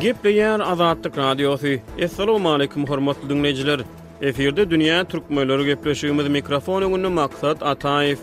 Gepleýär Azatlyk Radiosy. Assalamualaikum hormatly dinleýjiler. Efirde dünýä türkmenleri gepleşigimiz mikrofon öňünde Maksat Ataýew.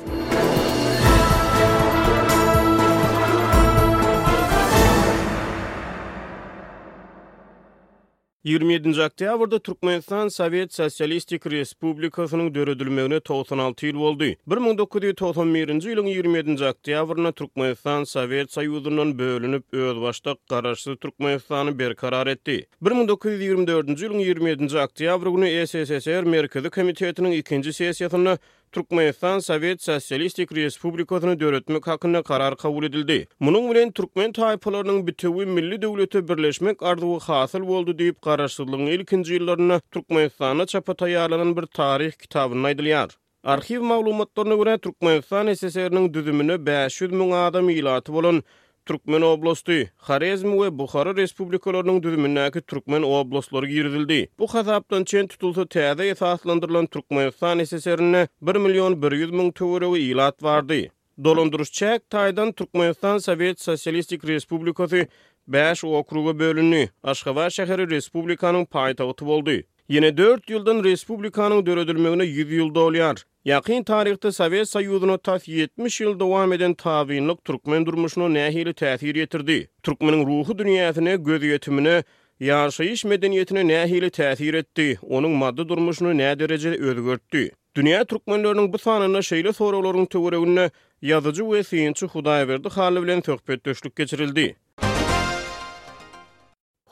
Ýigrimi ýedinji oktýabrda Türkmenistan Sowet Sosialistik Respublikasynyň döredilmegine togsan alty ýyl boldy. Bir müň dokuz ýüz togsan birinji ýylyň ýigrimi ýedinji oktýabrynda Türkmenistan Sowet Soýuzyndan bölünip, özbaşdak Garaşsyz Türkmenistany berkarar etdi. Bir müň dokuz ýüz ýigrimi dördünji ýylyň ýigrimi ýedinji oktýabry güni SSSR Merkezi Komitetiniň ikinji sessiýasynda Türkmenistan Sowet Sosialistik Respublikasyny döretmek hakynda karar kabul edildi. Munuň bilen türkmen taýpalarynyň bitewi milli döwlete birleşmek arzuwy hasyl boldy diýip, Garaşsyzlygyň ilkinji ýyllarynda Türkmenistanda çapa taýýarlanan bir taryh kitabynda aýdylýar. Arhiw maglumatlaryna görä, Türkmenistan SSR-niň düzümine bäş ýüz müň adam ilaty bolan Türkmen oblasty, Horezm we Buhara respublikalarynyň düzümindäki türkmen oblastlary girizildi. Bu hasapdan çen tutulsa täze esaslandyrylan Türkmenistan SSR-inde bir million bir ýüz müň töweregi ilat bardy. Dolandyryş çäk taýdan Türkmenistan Sowet Sosialistik Respublikasy bäş okruga bölündi, Aşgabat şäheri respublikanyň paýtagty boldy. Ýene dört ýyldan respublikanyň döredilmegine ýüz ýyl dolýar. Ýakyn taryhda Sowet Soýuzyna tas ýetmiş ýyl dowam eden tabynlyk türkmen durmuşyna nähili täsir ýetirdi? Türkmeniň ruhy dünýäsine, gözýetimine, ýaşaýyş medeniýetine nähili täsir etdi? Onuň maddy durmuşyny näderejede özgertdi? Dünýä türkmenleriniň bu sanynda şeýle soraglaryň töwereginde ýazyjy we synçy Hudaýberdi Hally bilen söhbetdeşlik geçirildi.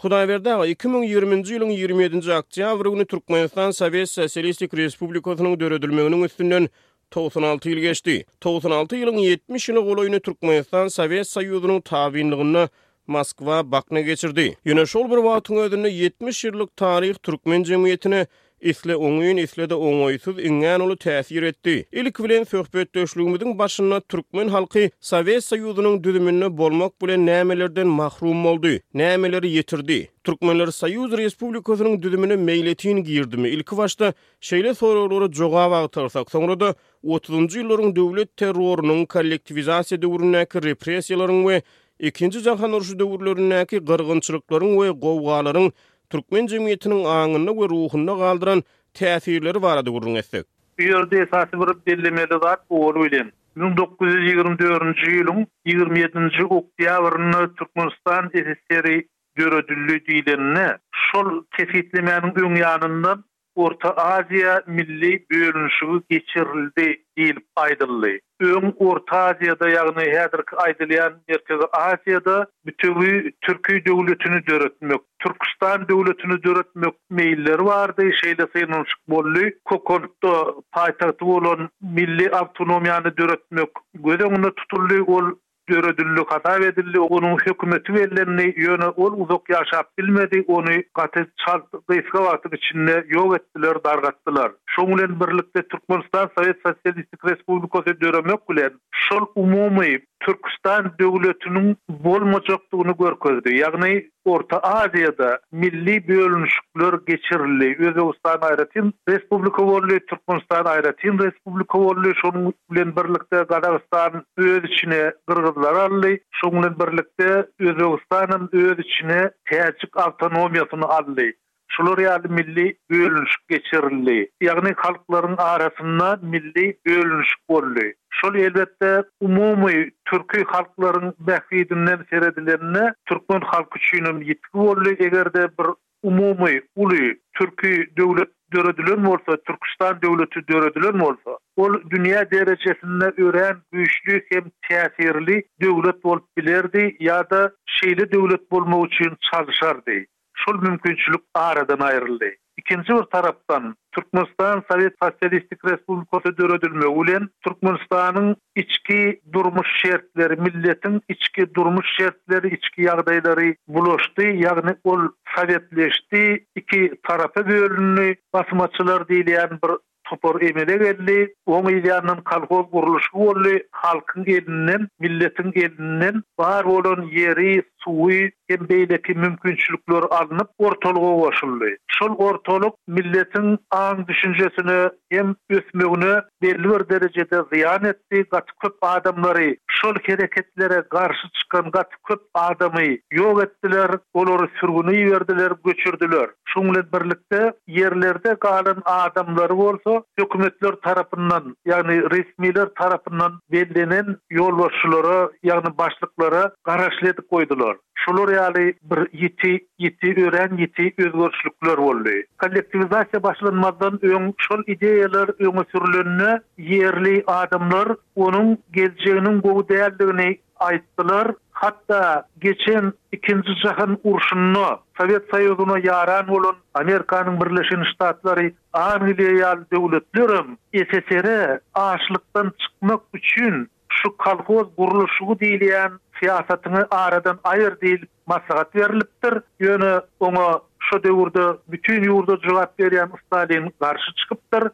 Hudaýberdi aga, iki müň ýigriminji ýylyň ýigrimi ýedinji oktýabry güni Türkmenistan Sowet Sosialistik Respublikasynyň döredilmeginiň üstünden togsan alty ýyl geçdi. Togsan alty ýylyň ýetmiş ýyla golaýyny Türkmenistan Sowet Soýuzynyň tabynlygynda Moskwa, Bakna geçirdi. Ýöne şol bir wagtyň özünde ýetmiş ýyllyk taryh türkmen jemgyýetine Isle oňyn, isle-de oňaýsyz iňňän uly täsir etdi. Ilki bilen, söhbetdeşligimiziň başynda türkmen halky Sowet Soýuzynyň düzüminde bolmak bilen nämelerden mahrum boldy, nämeleri ýitirdi? Türkmenler Soýuz Respublikasynyň düzümine meýletin girdimi? Ilki başda şeýle soraglara jogap agtarsak, soňra-da otuzynjy ýyllaryň döwlet terrorynyň, kollektiwizasiýa döwründäki repressiýalaryň we Ikinji jahan urşy döwürlerindäki gyrgynçylyklaryň we gowgalaryň türkmen jemgyýetiniň aňynda we ruhunda galdyran täsirleri barada gürrüň etsek. Bu ýerde esasy bir bellemeli zat bu ol bilen, müň dokuz ýüz ýigrimi dördünji ýylyň ýigrimi ýedinji oktýabrynda Türkmenistan SSR-i döredildi diýlende, şol kesgitlemäniň öňýanyndan Orta Aziýa milli bölünişigi geçirildi diýlip aýdyldy. Öň Orta Aziýada, ýagny häzirki aýdylýan Merkezi Aziýada bütewi türki döwletini döretmek, Türküstan döwletini döretmek meýilleri bardy, şeýle synanyşyk boldy. Kokantda paýtagty bolan milli awtonomiýany döretmek göz öňünde tutuldy, ol Döredildi, hasap edildi, onuň hökümeti bellendi, ýöne ol uzak ýaşap bilmedi, ony gaty çalt, gysga wagtyň içinde ýok etdiler, dargatdylar. Şoň bilen birlikde Türkmenistan Sowet Sosialistik Respublikasy döremek bilen, şol umumy Türküstan döwletiniň bolmajakdygyny görkezdi, ýagny Orta Aziýada milli bölünişikler geçirildi. Özbegistan aýratyn respublika boldy, Türkmenistan aýratyn respublika boldy. Şonuň bilen birlikde Gazagystan öz içine gyrgyzlary aldy. Şonuň bilen birlikde Özbegistan hem öz içine täjik awtonomiýasyny aldy. Şular ýaly milli bölünişik geçirildi. Ýagny halklaryň arasynda milli bölünişik boldy. Şol elbetde umumy türki halklaryň bähbidinden seredilende türkmen halky üçin hem ýitgi boldy. Eger-de bir umumy uly türki döwlet döredilen bolsa, Türküstan döwleti döredilen bolsa, ol dünýä derejesinde örän güýçli hem täsirli döwlet bolup bilerdi ýa-da şeýle döwlet bolmak üçin çalyşardy. şol mümkinçilik aradan aýryldy. Ikinji bir tarapdan, Türkmenistan Sowet Sosialistik Respublikasy döredilmegi bilen Türkmenistanyň içki durmuş şertleri, milletiň içki durmuş şertleri, içki ýagdaýlary bulaşdy, ýagny ol sowetleşdi, iki tarapa bölündi, basymaçylar diýilýän bir Topar emele geldi. Oň ýanyndan kolhoz gurluşygy boldy. Halkyň elinden, milletiň elinden bar bolan ýeri, suwy hem beýleki mümkinçilikleri alnyp, ortalyga goşuldy. Şol ortalyk milletiň aň-düşünjesine hem ösmegine belli bir derejede zyýan etdi, gaty köp adamlary, şol hereketlere garşy çykan gaty köp adamy ýok etdiler, olary sürgüne iberdiler, göçürdiler. Şunuň bilen birlikde, ýerlerde galan adamlary bolsa hökümetler tarapyndan, ýagny resmiler tarapyndan bellenen ýolbaşçylara, ýagny başlyklara garaşly edip goýdular. Şular ýaly bir ýiti, ýiti, örän ýiti özgerişlikler boldy. Kollektiwizasiýa başlanmazdan öň şol ideýalar öňe sürülende ýerli adamlar onuň geljeginiň gowy däldigini Aýtdylar, hatda geçen ikinji jahan urşunda Sowet Soýuzyna ýaran bolan Amerikanyň Birleşen Ştatlary, Angliýa ýaly döwletlerem SSR-e açlykdan çykmak üçin şu kolhoz gurluşygy diýilýän syýasatyňy aradan aýyr diýlip maslahat berlipdir, ýöne oňa şo döwürde bütin ýurda jogap berýän Stalin garşy çykypdyr.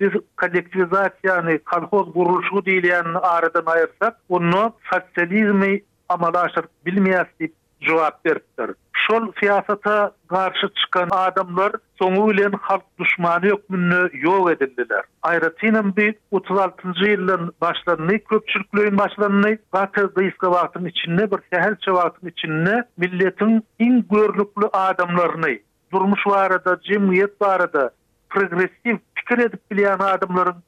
Biz kollektiwizasiýany, kolhoz gurluşygy diýilýänini aradan aýyrsak, onda sosializmi amala aşyryp bilmeýäs diýip jogap beripdir. Şol syýasata garşy çykan adamlar soňy bilen halk duşmany hökmünde ýok edildiler. Aýratynam bu otuz altynjy ýyldan başlandy, köpçülikleýin başlandy. Gaty gysga wagtyň içinde, bir sähelçe wagtyň içinde milletiň iň görnükli adamlaryny, durmuş barada, jemgyýet barada progressiw pikir edip bilýän adamlaryň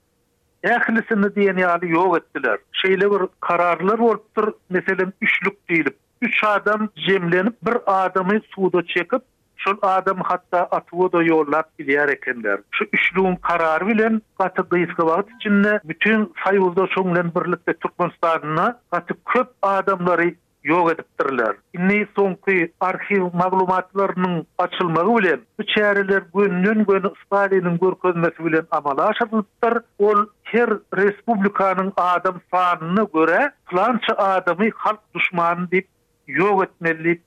ählisini diýen ýaly ýok etdiler. Şeýle bir kararlar bolupdyr, meselem, üçlük diýlip, üç adam jemlenip, bir adamy suda çekip, şol adamy hatda ATWO-da ýollap bilýär ekenler. Şu üçlügiň karary bilen gaty gysga wagt içinde bütin Soýuzda şoň bilen birlikde Türkmenistanda gaty köp adamlary ýok edipdirler. Indi soňky arhiw maglumatlarynyň açylmagy bilen bu çäreler gönden-göni Staliniň görkezmesi bilen amala aşyrylypdyr, ol her respublikanyň adam sanyna görä plança adamy halk duşmany diýip ýok etmeli diýip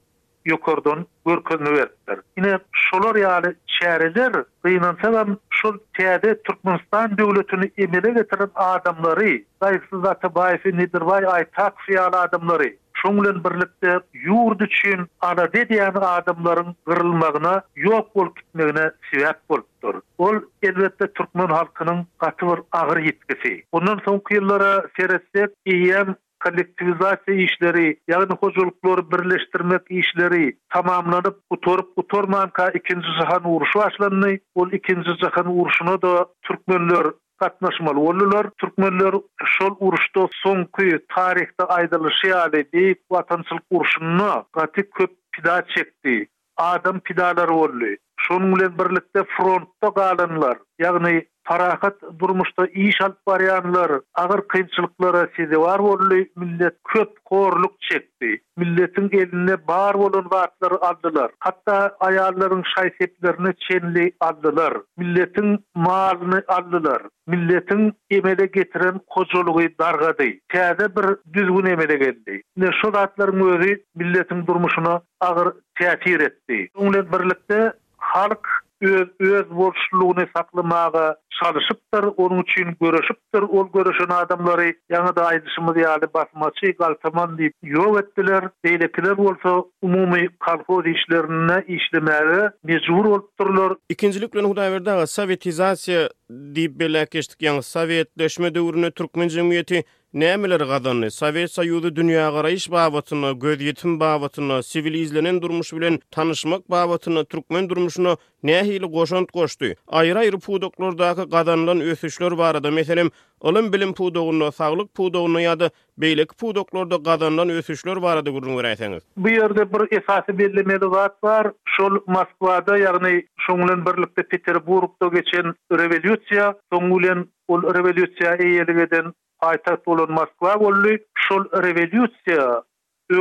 ýokardan görkezme beripdir. Ine, şolar ýaly çäreler, gynansagam, şol täze Türkmenistan döwletini emele getiren adamlary, Gaýgysyz Atabaýewi, Nedirbaý Aýtakowy ýaly adamlary, şoň bilen birlikde ýurt üçin alada edýän adamlaryň gyrylmagyna, ýok bolup gitmegine sebäp bolupdyr. Ol, elbetde, türkmen halkynyň gaty bir agyr ýitgisi. Mundan soňky ýyllara seretsek, eýýäm Kollektiwizasiýa işleri, ýagny hojalyklary birleşdirmek işleri tamamlanyp, gutaryp-gutarmanka ikinji jahan urşy başlandy. Ol ikinji jahan urşuna-da türkmenler gatnaşmaly boldular. Türkmenler şol uruşda soňky, taryhda aýdylyşy ýaly, Beýik Watançylyk urşunda gaty köp pida çekdi. adam pidalar boldy. Şonuň bilen birlikde frontda galanlar, ýagny parahat durmuşda iş alyp barýanlar agyr kynçylyklara sezewar boldy, millet köp horluk çekdi. Milletiň elinde bar bolan zatlary aldylar. Hatda aýallaryň şaý-seplerini çenli aldylar. Milletiň malyny aldylar. Milletiň emele getiren hojalygy dargady. Täze bir düzgün emele geldi. Ine şo zatlaryň özi milletiň durmuşyna agyr täsir etdi. Şunuň bilen birlikde, halk öz özboluşlylygyny saklamaga çalyşypdyr, onuň üçin göreşipdir. Ol göreşen adamlary, ýaňy-da aýdyşymyz ýaly, basmaçy, galtaman diýip ýok etdiler. Beýlekiler bolsa umumy kolhoz işlerinde işlemäge mejbur bolupdyrlar. Ikinjilik bilen Hudaýberdi aga, sowetizasiýa diýip belläp geçdik. Ýaňy sowetleşme döwründe türkmen jemgyýeti Nämeleri gazandy? Sowet Soýuzy dünýägaraýyş babatynda, gözýetim babatynda, siwilizlenen durmuş bilen tanyşmak babatynda türkmen durmuşyna nähili goşant goşdy? Aýry-aýry pudaklardaky gazanylan ösüşler barada, meselem, ylym-bilim pudagynda, saglyk pudagynda ýa-da beýleki pudaklarda gazanylan ösüşler barada gürrüň beräýseňiz? Bu ýerde bir esasy bellemeli zat bar. Şol Moskwada, ýagny şoň bilen birlikde Peterburgda geçen rewolýusiýa, soňy bilen Ol rewolýusiýa eýelik eden paýtagt bolan Moskwa boldy. Şol rewolýusiýa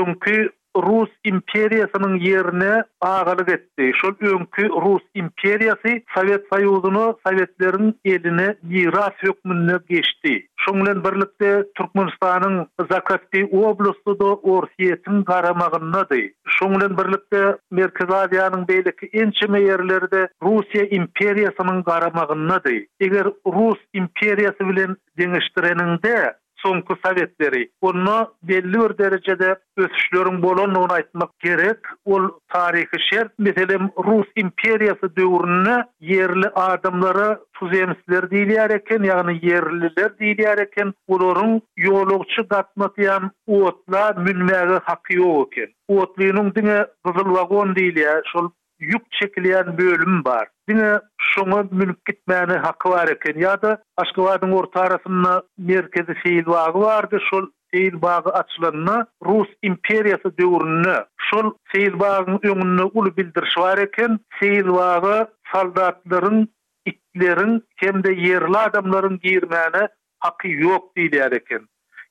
öňki Rus imperiýasynyň ýerine agalyk etdi. Şol öňki Rus imperiýasy Sowet Soýuzyna sowetleriň eline miras hökmünde geçdi. Şoň bilen birlikde Türkmenistanyň Zakaspi oblasty-da Orsýetiň garamagyndady. Şoň bilen birlikde Merkezi Aziýanyň beýleki ençeme ýerleri-de Russiýa imperiýasynyň garamagyndady. Eger Rus imperiýasy bilen deňeşdireniňde, soňky sowetleri, onda belli bir derejede ösüşleriň bolandygyny aýtmak gerek. Ol taryhy şert. Meselem, Rus imperiýasy döwründe ýerli adamlara tuzemcler diýilýär eken, ýagny ýerliler diýilýär eken. Olaryň ýolagçy gatnatýan otla münmäge haky ýok eken. Otlynyň diňe gyzyl wagon diýilýär, şol ýük çekilýän bölüm bar. Diňe şoňa münüp gitmäne haky bar eken. Ýa-da Aşgabadyň orta arasynda merkezi seýil bagy bardy. Şol seýil bagy açylanda, Rus imperiýasy döwründe şol seýil bagyň öňünde uly bildiriş bar eken. Seýil baga soldatlaryň, itleriň hem-de ýerli adamlaryň girmäne haky ýok diýilýär eken.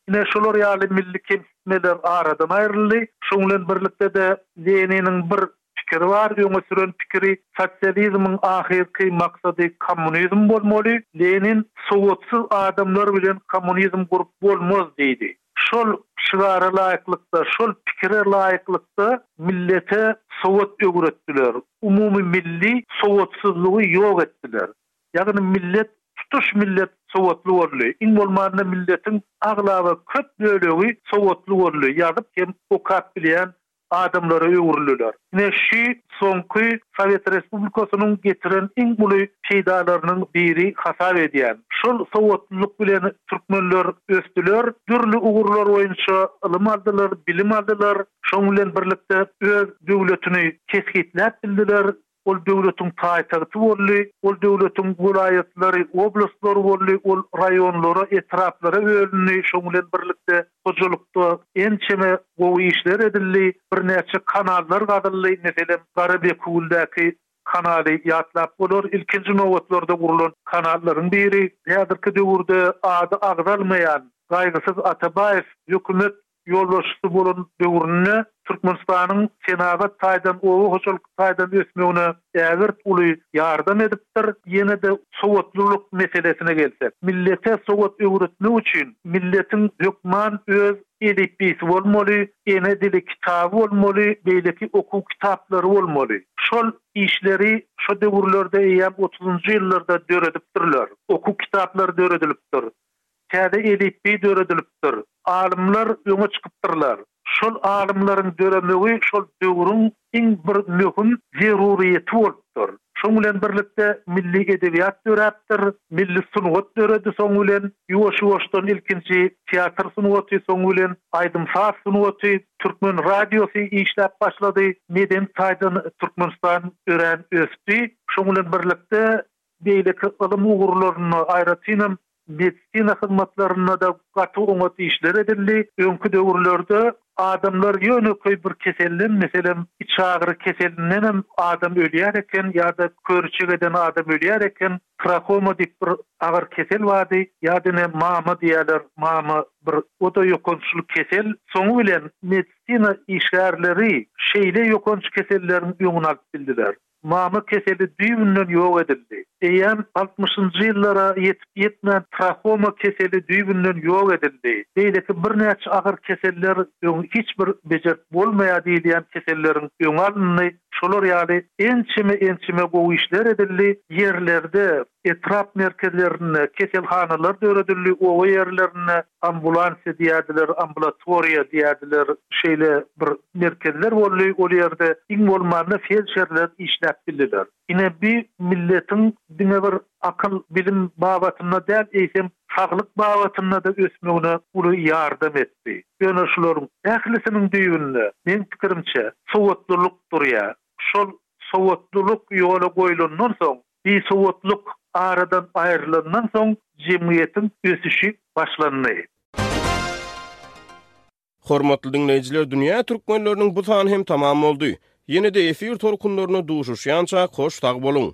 Ine, şular ýaly milli kemsitmeler aradan aýryldy. Şuň bilen birlikde-de, Leniniň bir pikiri bar, öňe süren pikiri, Sosializmiň ahyrky maksady kommunizm bolmaly. Lenin, Sowatsyz adamlar bilen kommunizm gurup bolmaz diýdi. Şol şygara laýyklykda, şol pikire laýyklykda millete sowat öwretdiler, umumymilli sowatsyzlygy ýok etdiler. Ýagny millet, tutuş millet sowatly boldy. Iň bolmanda milletiň aglaba köp bölegi sowatly boldy, ýazyp hem okap bilýän adamlara öwrüldiler. Ine şü soňky Sowet Respublikasynyň getiren iň uly peýdalarynyň biri hasap edýän. Şol sowatlylyk bilen türkmenler ösdüler, dürli ugurlar boýunça ylym aldylar, bilim aldylar, şoň bilen birlikde öz döwletini kesgitläp bildiler, Ol döwletiň paýtagty boldy. Ol döwletiň welaýatlary, oblastlary boldy. Ol raýonlara, etraplara bölündi. Şoň bilen birlikde hojalykda ençeme gowy işler edildi. Birnäçe kanallar gazyldy. Meselem, Garabekgüldäki kanaly ýatlap bolar. Ilkinji nobatlarda gurlan kanallaryň biri. Häzirki döwürde ady agzalmaýan Gaýgysyz Atabaýew hökümet ýolbaşçysy bolan döwründe Türkmenistanyň senagat taýdan, oba hojalyk taýdan ösmegine ägirt uly ýardam edipdir. Ýene-de sowatlylyk meselesine gelsek, millete sowat öwretmek üçin milletiň hökman öz elipbiýsi bolmaly, ene dili kitaby bolmaly, beýleki okuw kitaplary bolmaly. Şol işleri şo döwürlerde eýýäm otuzynjy ýyllarda döredipdirler. Okuw kitaplary döredilipdir. täze elipbiý döredilipdir. Alymlar öňe çykypdyrlar. Şol alymlaryň döremegi şol döwrüň iň bir möhüm zeruryýeti bolupdyr. Şoň bilen birlikde milli edebiýat döräpdir, milli sungat döredi soň bilen, ýuwaş-ýuwaşdan ilkinji teatr sungaty, soň bilen aýdym-saz sungaty, türkmen radiosy işläp başlady, medeni taýdan Türkmenistan örän ösdi. Şoň bilen birlikde beýleki ylym ugurlarynda, aýratynam medisina hyzmatlarynda-da gaty oňat işler edildi. Öňki döwürlerde adamlar ýönekeý bir keselden, meselem, içagyry keselindenem adam ölýär eken ýa-da körüçegeden adam ölýär eken, trahoma diýip bir agyr kesel bardy, ýa-da ine mama diýýärler, mama bir o-da ýokançly kesel. Soňy bilen medisina işgärleri şeýle ýokanç keselleriň öňüni alyp bildiler. Mama keseli düýbünden ýok edildi. Eýýäm altmyşynjy ýyllara ýetip-ýetmän trahoma keseli düýbünden ýok edildi. Beýleki birnäçe agyr keseller öň hiç bir bejerip bolmaýar diýilýän keselleriň öňi alyndy. Şolar ýaly ençeme-ençeme gowy işler edildi. Ýerlerde, etrap merkezlerinde keselhanalar döredildi, oba ýerlerinde. Ambulansiýa diýerdiler, ambulatoriýa diýerdiler, şeýle bir merkezler boldy ol ýerde. Iň bolmanda feldşerler işläp bildiler. Ine bi milletiň diňe bir akyl, bilim babatynda däl, eýsem, saglyk babatynda-da ösmegine uly ýardam etdi. Ýöne şularyň ählisiniň düýbünde, meň pikirimçe, sowatlylyk durýar. Şol sowatlylyk ýola goýlandan soň, Bisowatlyk aradan aýrylandan soň jemgyýetiň ösüşi başlandy. Hormatly diňleýjiler Dünýä Türkmenleriniň bu sany hem tamam boldy. Ýene-de efir tolkunlarynda duşuşýança hoş sag boluň!